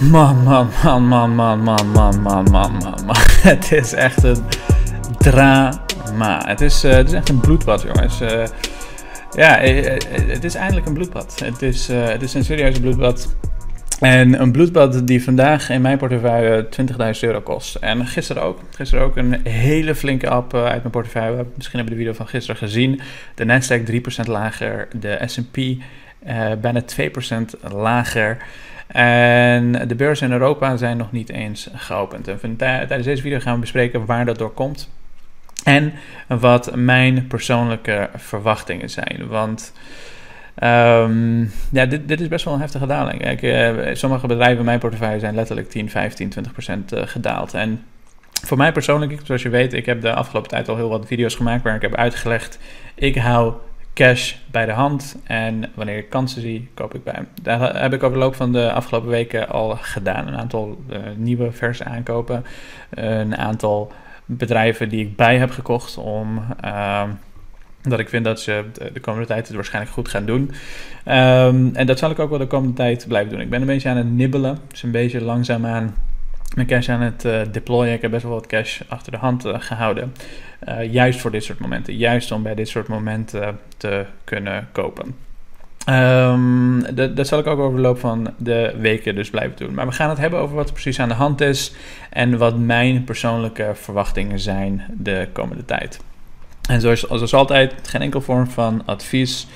Man, man, man, man, man, man, man, man, man, man. Het is echt een drama. Het is, uh, het is echt een bloedbad, jongens. Uh, ja, uh, het is eindelijk een bloedbad. Het is, het is een serieuze bloedbad. En een bloedbad die vandaag in mijn portefeuille 20.000 euro kost. En gisteren ook. Gisteren ook een hele flinke app uit mijn portefeuille. Misschien hebben de video van gisteren gezien. De Nasdaq 3% lager. De S&P bijna 2% lager. En de beurzen in Europa zijn nog niet eens geopend. En tijdens deze video gaan we bespreken waar dat door komt. En wat mijn persoonlijke verwachtingen zijn. Want um, ja, dit, dit, is best wel een heftige daling. Kijk, uh, sommige bedrijven in mijn portefeuille zijn letterlijk 10, 15, 20 procent uh, gedaald. En voor mij persoonlijk, zoals je weet, ik heb de afgelopen tijd al heel wat video's gemaakt waar ik heb uitgelegd. Ik hou cash bij de hand. En wanneer ik kansen zie, koop ik bij hem. Daar heb ik over de loop van de afgelopen weken al gedaan. Een aantal uh, nieuwe verse aankopen. een aantal bedrijven die ik bij heb gekocht om. Uh, dat ik vind dat ze de komende tijd het waarschijnlijk goed gaan doen. Um, en dat zal ik ook wel de komende tijd blijven doen. Ik ben een beetje aan het nibbelen. Dus een beetje langzaamaan mijn cash aan het uh, deployen. Ik heb best wel wat cash achter de hand uh, gehouden. Uh, juist voor dit soort momenten. Juist om bij dit soort momenten te kunnen kopen. Dat, dat zal ik ook over de loop van de weken dus blijven doen. Maar we gaan het hebben over wat er precies aan de hand is. En wat mijn persoonlijke verwachtingen zijn de komende tijd. En zoals, zoals altijd, geen enkel vorm van advies.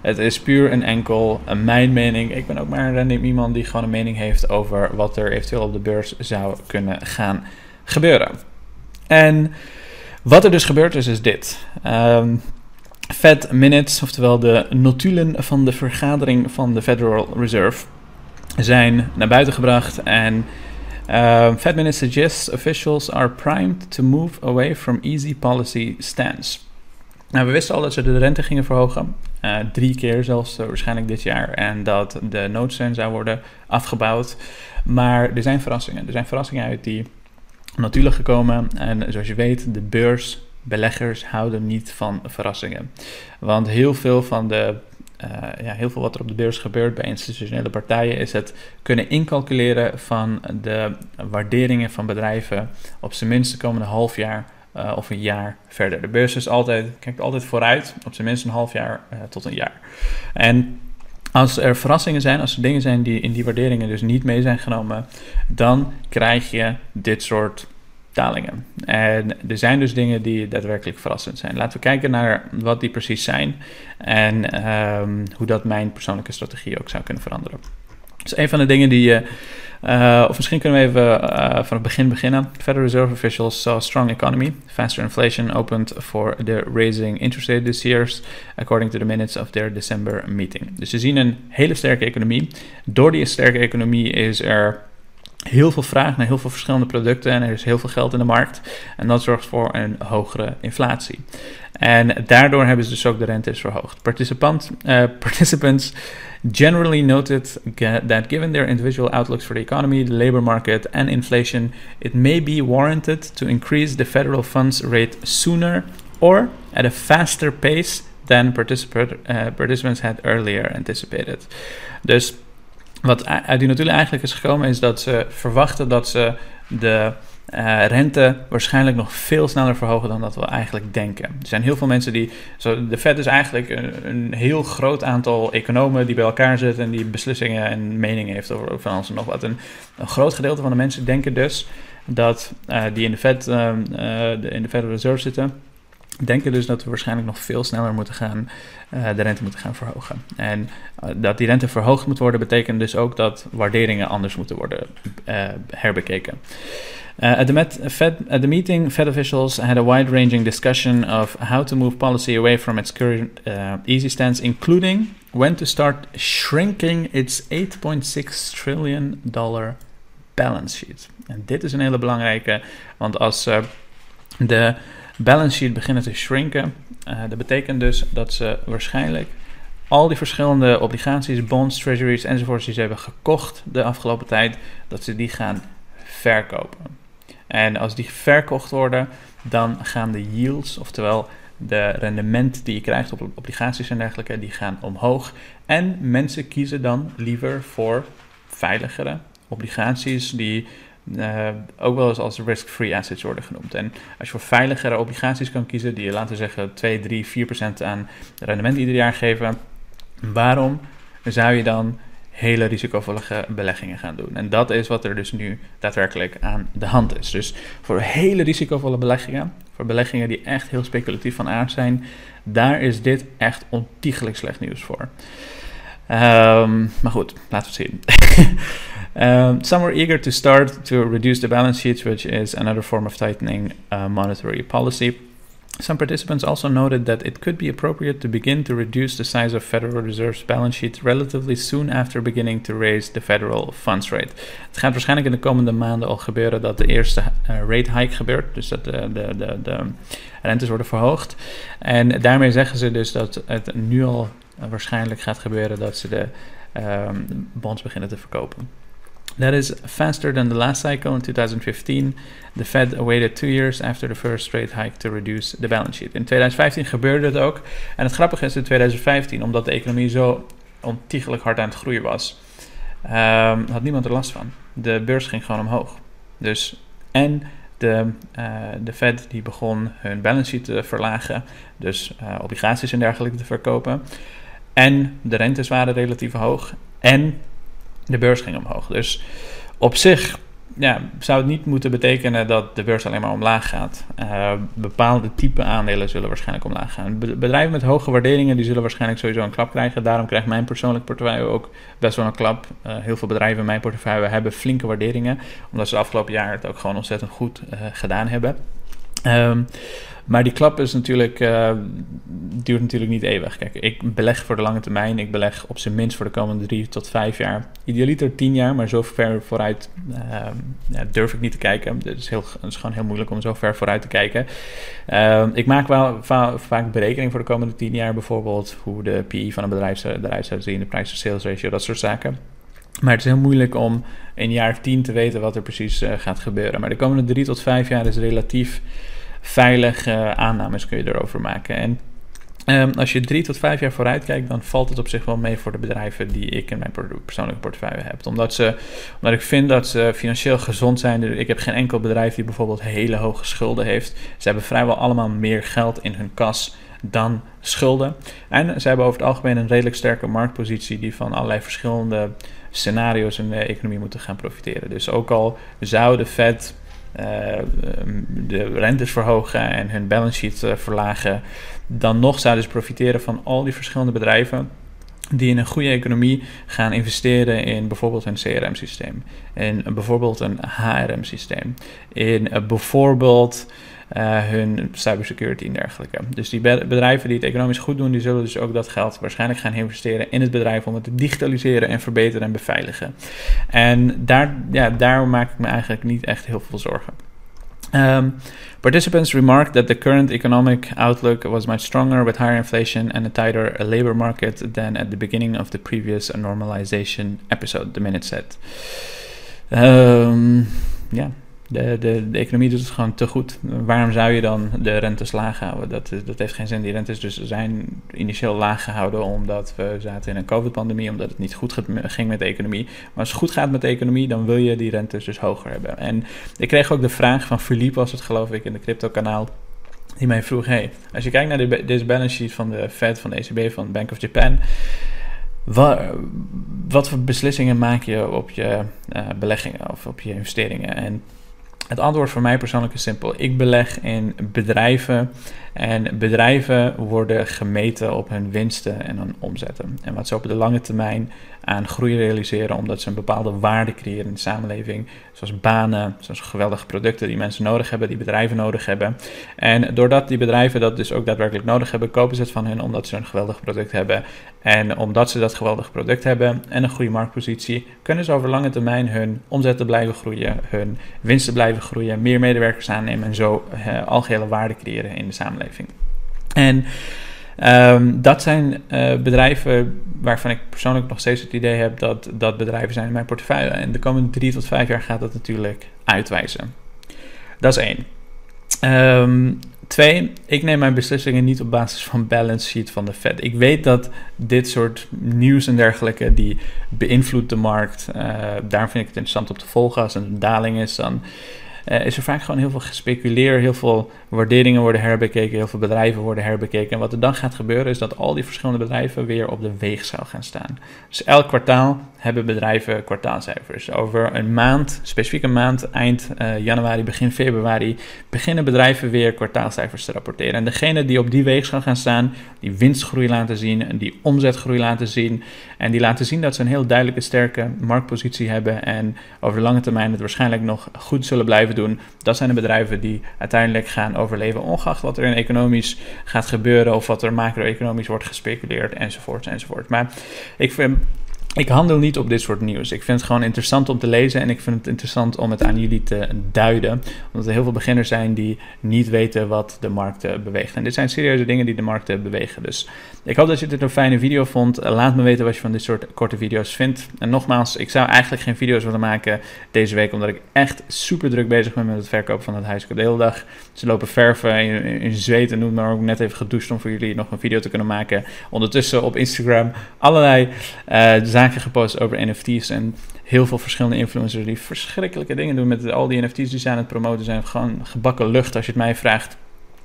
Het is puur en enkel mijn mening. Ik ben ook maar een iemand die gewoon een mening heeft over wat er eventueel op de beurs zou kunnen gaan gebeuren. En wat er dus gebeurd is, is dit. Um, Fed Minutes, oftewel de notulen van de vergadering van de Federal Reserve, zijn naar buiten gebracht. En uh, Fed Minutes suggests officials are primed to move away from easy policy stance. Nou, we wisten al dat ze de rente gingen verhogen. Uh, drie keer zelfs waarschijnlijk dit jaar. En dat de noodsteun zou worden afgebouwd. Maar er zijn verrassingen. Er zijn verrassingen uit die natuurlijk gekomen. En zoals je weet, de beurs beleggers houden niet van verrassingen. Want heel veel van de. Uh, ja, heel veel wat er op de beurs gebeurt bij institutionele partijen is het kunnen incalculeren van de waarderingen van bedrijven op zijn minst de komende half jaar uh, of een jaar verder. De beurs is altijd, kijkt altijd vooruit, op zijn minst een half jaar uh, tot een jaar. En als er verrassingen zijn, als er dingen zijn die in die waarderingen dus niet mee zijn genomen, dan krijg je dit soort En er zijn dus dingen die daadwerkelijk verrassend zijn. Laten we kijken naar wat die precies zijn en um, hoe dat mijn persoonlijke strategie ook zou kunnen veranderen. Dus een van de dingen die je, uh, of misschien kunnen we even uh, van het begin beginnen. Federal Reserve officials saw a strong economy. Faster inflation opened for the raising interest rate this year, according to the minutes of their December meeting. Dus ze zien een hele sterke economie. Door die sterke economie is er heel veel vraag naar heel veel verschillende producten en er is heel veel geld in de markt. En dat zorgt voor een hogere inflatie. En daardoor hebben ze dus ook de rentes verhoogd. Uh, participants generally noted that given their individual outlooks for the economy, the labor market, and inflation, it may be warranted to increase the federal funds rate sooner or at a faster pace than uh, participants had earlier anticipated. Dus wat uit die natuurlijk eigenlijk is gekomen, is dat ze verwachten dat ze de uh, rente waarschijnlijk nog veel sneller verhogen dan dat we eigenlijk denken. Er zijn heel veel mensen die. Zo, de Fed is eigenlijk een, een, heel groot aantal economen die bij elkaar zitten en die beslissingen en meningen heeft over, van alles en nog wat. een groot gedeelte van de mensen denken dus dat uh, die in de Fed, uh, de, in de Federal Reserve zitten denken dus dat we waarschijnlijk nog veel sneller moeten gaan, uh, de rente moeten gaan verhogen. En uh, dat die rente verhoogd moet worden, betekent dus ook dat waarderingen anders moeten worden uh, herbekeken. at, the Fed, at the meeting, Fed officials had a wide-ranging discussion of how to move policy away from its current easy stance, including when to start shrinking its 8.6 trillion dollar balance sheet. En dit is een hele belangrijke, want als de balance sheet beginnen te shrinken. Uh, dat betekent dus dat ze waarschijnlijk al die verschillende obligaties, bonds, treasuries enzovoorts die ze hebben gekocht de afgelopen tijd, dat ze die gaan verkopen. En als die verkocht worden, dan gaan de yields, oftewel de rendement die je krijgt op obligaties en dergelijke, die gaan omhoog. En mensen kiezen dan liever voor veiligere obligaties die uh, ook wel eens als risk-free assets worden genoemd. En als je voor veiligere obligaties kan kiezen, die laten zeggen 2, 3, 4 procent aan rendement ieder jaar geven, waarom zou je dan hele risicovolle beleggingen gaan doen? En dat is wat er dus nu daadwerkelijk aan de hand is. Dus voor hele risicovolle beleggingen, voor beleggingen die echt heel speculatief van aard zijn, daar is dit echt ontiegelijk slecht nieuws voor. Um, maar goed, laten we het zien. Um, some were eager to start to reduce the balance sheet, which is another form of tightening uh, monetary policy. Some participants also noted that it could be appropriate to begin to reduce the size of Federal Reserve's balance sheet relatively soon after beginning to raise the federal funds rate. Het gaat waarschijnlijk in de komende maanden al gebeuren dat de eerste uh, rate hike gebeurt, dus dat de, de, de, de rentes worden verhoogd. En daarmee zeggen ze dus dat het nu al waarschijnlijk gaat gebeuren dat ze de um, bonds beginnen te verkopen. That is faster than the last cycle in 2015. The Fed waited two years after the first rate hike to reduce the balance sheet. In 2015 gebeurde het ook. En het grappige is in 2015, omdat de economie zo ontiegelijk hard aan het groeien was, um, had niemand er last van. De beurs ging gewoon omhoog. Dus en de, uh, de Fed die begon hun balance sheet te verlagen, dus uh, obligaties en dergelijke te verkopen. En de rentes waren relatief hoog. En de beurs ging omhoog. Dus op zich ja, zou het niet moeten betekenen dat de beurs alleen maar omlaag gaat. Uh, bepaalde type aandelen zullen waarschijnlijk omlaag gaan. Bedrijven met hoge waarderingen die zullen waarschijnlijk sowieso een klap krijgen. Daarom krijgt mijn persoonlijk portefeuille ook best wel een klap. Uh, heel veel bedrijven in mijn portefeuille hebben flinke waarderingen. Omdat ze de afgelopen jaar het ook gewoon ontzettend goed uh, gedaan hebben. Um, maar die klap is natuurlijk, uh, duurt natuurlijk niet eeuwig. Kijk, ik beleg voor de lange termijn. Ik beleg op zijn minst voor de komende drie tot vijf jaar. Idealiter tien jaar, maar zo ver vooruit uh, ja, durf ik niet te kijken. Het is, gewoon heel moeilijk om zo ver vooruit te kijken. Ik maak wel va vaak berekening voor de komende tien jaar. Bijvoorbeeld hoe de PE van een bedrijf eruit zou zien, de price-to-sales ratio, dat soort zaken. Maar het is heel moeilijk om in jaar tien te weten wat er precies uh, gaat gebeuren. Maar de komende drie tot vijf jaar is relatief veilige aannames kun je erover maken. En um, als je drie tot vijf jaar vooruit kijkt, dan valt het op zich wel mee voor de bedrijven die ik in mijn persoonlijke portefeuille heb. Omdat, ze, omdat ik vind dat ze financieel gezond zijn. Ik heb geen enkel bedrijf die bijvoorbeeld hele hoge schulden heeft. Ze hebben vrijwel allemaal meer geld in hun kas dan schulden. En ze hebben over het algemeen een redelijk sterke marktpositie die van allerlei verschillende scenario's in de economie moeten gaan profiteren. Dus ook al zou de Fed de rentes verhogen en hun balance sheet uh, verlagen, dan nog zouden ze profiteren van al die verschillende bedrijven die in een goede economie gaan investeren in bijvoorbeeld een CRM-systeem, in bijvoorbeeld een HRM-systeem, in uh, bijvoorbeeld hun cybersecurity en dergelijke. Dus die bedrijven die het economisch goed doen, die zullen dus ook dat geld waarschijnlijk gaan investeren in het bedrijf om het te digitaliseren en verbeteren en beveiligen. En daar, ja, daar maak ik me eigenlijk niet echt heel veel zorgen. Um, participants remarked that the current economic outlook was much stronger with higher inflation and a tighter labor market than at the beginning of the previous normalization episode, the minute said. Um, de, de, de economie doet het gewoon te goed. Waarom zou je dan de rentes laag houden? Dat, dat heeft geen zin. Die rentes dus zijn initieel laag gehouden omdat we zaten in een COVID-pandemie, omdat het niet goed ging met de economie. Maar als het goed gaat met de economie, dan wil je die rentes dus hoger hebben. En ik kreeg ook de vraag van Philippe, was het geloof ik, in de crypto-kanaal. Die mij vroeg: hey, als je kijkt naar de, deze balance sheet van de Fed, van de ECB, van Bank of Japan. Wat, wat voor beslissingen maak je op je uh, beleggingen of op je investeringen? En het antwoord voor mij persoonlijk is simpel. Ik beleg in bedrijven en bedrijven worden gemeten op hun winsten en hun omzetten. En wat ze op de lange termijn aan groei realiseren, omdat ze een bepaalde waarde creëren in de samenleving. Zoals banen, zoals geweldige producten die mensen nodig hebben, die bedrijven nodig hebben. En doordat die bedrijven dat dus ook daadwerkelijk nodig hebben, kopen ze het van hen omdat ze een geweldig product hebben. En omdat ze dat geweldig product hebben en een goede marktpositie, kunnen ze over lange termijn hun omzetten blijven groeien, hun winsten blijven groeien, meer medewerkers aannemen en zo uh, algehele waarde creëren in de samenleving. En Um, dat zijn uh, bedrijven waarvan ik persoonlijk nog steeds het idee heb dat dat bedrijven zijn in mijn portefeuille. En de komende drie tot vijf jaar gaat dat natuurlijk uitwijzen. Dat is één. Um, Twee, ik neem mijn beslissingen niet op basis van balance sheet van de Fed. Ik weet dat dit soort nieuws en dergelijke, die beïnvloedt de markt. Uh, daarom vind ik het interessant op te volgen. Als een daling is, dan uh, is er vaak gewoon heel veel gespeculeerd, heel veel waarderingen worden herbekeken, heel veel bedrijven worden herbekeken. En wat er dan gaat gebeuren is dat al die verschillende bedrijven weer op de weegschaal gaan staan. Dus elk kwartaal hebben bedrijven kwartaalcijfers. Over een maand, specifiek een maand, eind uh, januari, begin februari, beginnen bedrijven weer kwartaalcijfers te rapporteren. En degene die op die weegschaal gaan staan, die winstgroei laten zien, en die omzetgroei laten zien, en die laten zien dat ze een heel duidelijke, sterke marktpositie hebben en over de lange termijn het waarschijnlijk nog goed zullen blijven doen. Dat zijn de bedrijven die uiteindelijk gaan overleven, ongeacht wat er in economisch gaat gebeuren of wat er macro-economisch wordt gespeculeerd enzovoort enzovoort. Maar ik vind ik handel niet op dit soort nieuws. Ik vind het gewoon interessant om te lezen en ik vind het interessant om het aan jullie te duiden. Omdat er heel veel beginners zijn die niet weten wat de markt beweegt. En dit zijn serieuze dingen die de markt bewegen. Dus ik hoop dat je dit een fijne video vond. Laat me weten wat je van dit soort korte video's vindt. En nogmaals, ik zou eigenlijk geen video's willen maken deze week, omdat ik echt super druk bezig ben met het verkopen van het huis. De hele dag ze lopen verven in, zweet en noem maar ook net even gedoucht om voor jullie nog een video te kunnen maken. Ondertussen op Instagram allerlei uh, zaken gepost over NFT's en heel veel verschillende influencers die verschrikkelijke dingen doen met al die NFT's die ze aan het promoten zijn. Gewoon gebakken lucht als je het mij vraagt.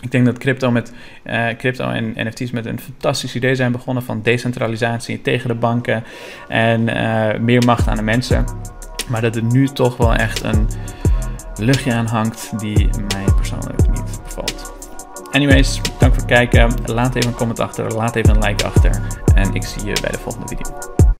Ik denk dat crypto, met, uh, crypto en NFT's met een fantastisch idee zijn begonnen van decentralisatie tegen de banken en uh, meer macht aan de mensen. Maar dat er nu toch wel echt een luchtje aan hangt die mij persoonlijk niet bevalt. Anyways, dank voor het kijken. Laat even een comment achter, laat even een like achter. En ik zie je bij de volgende video.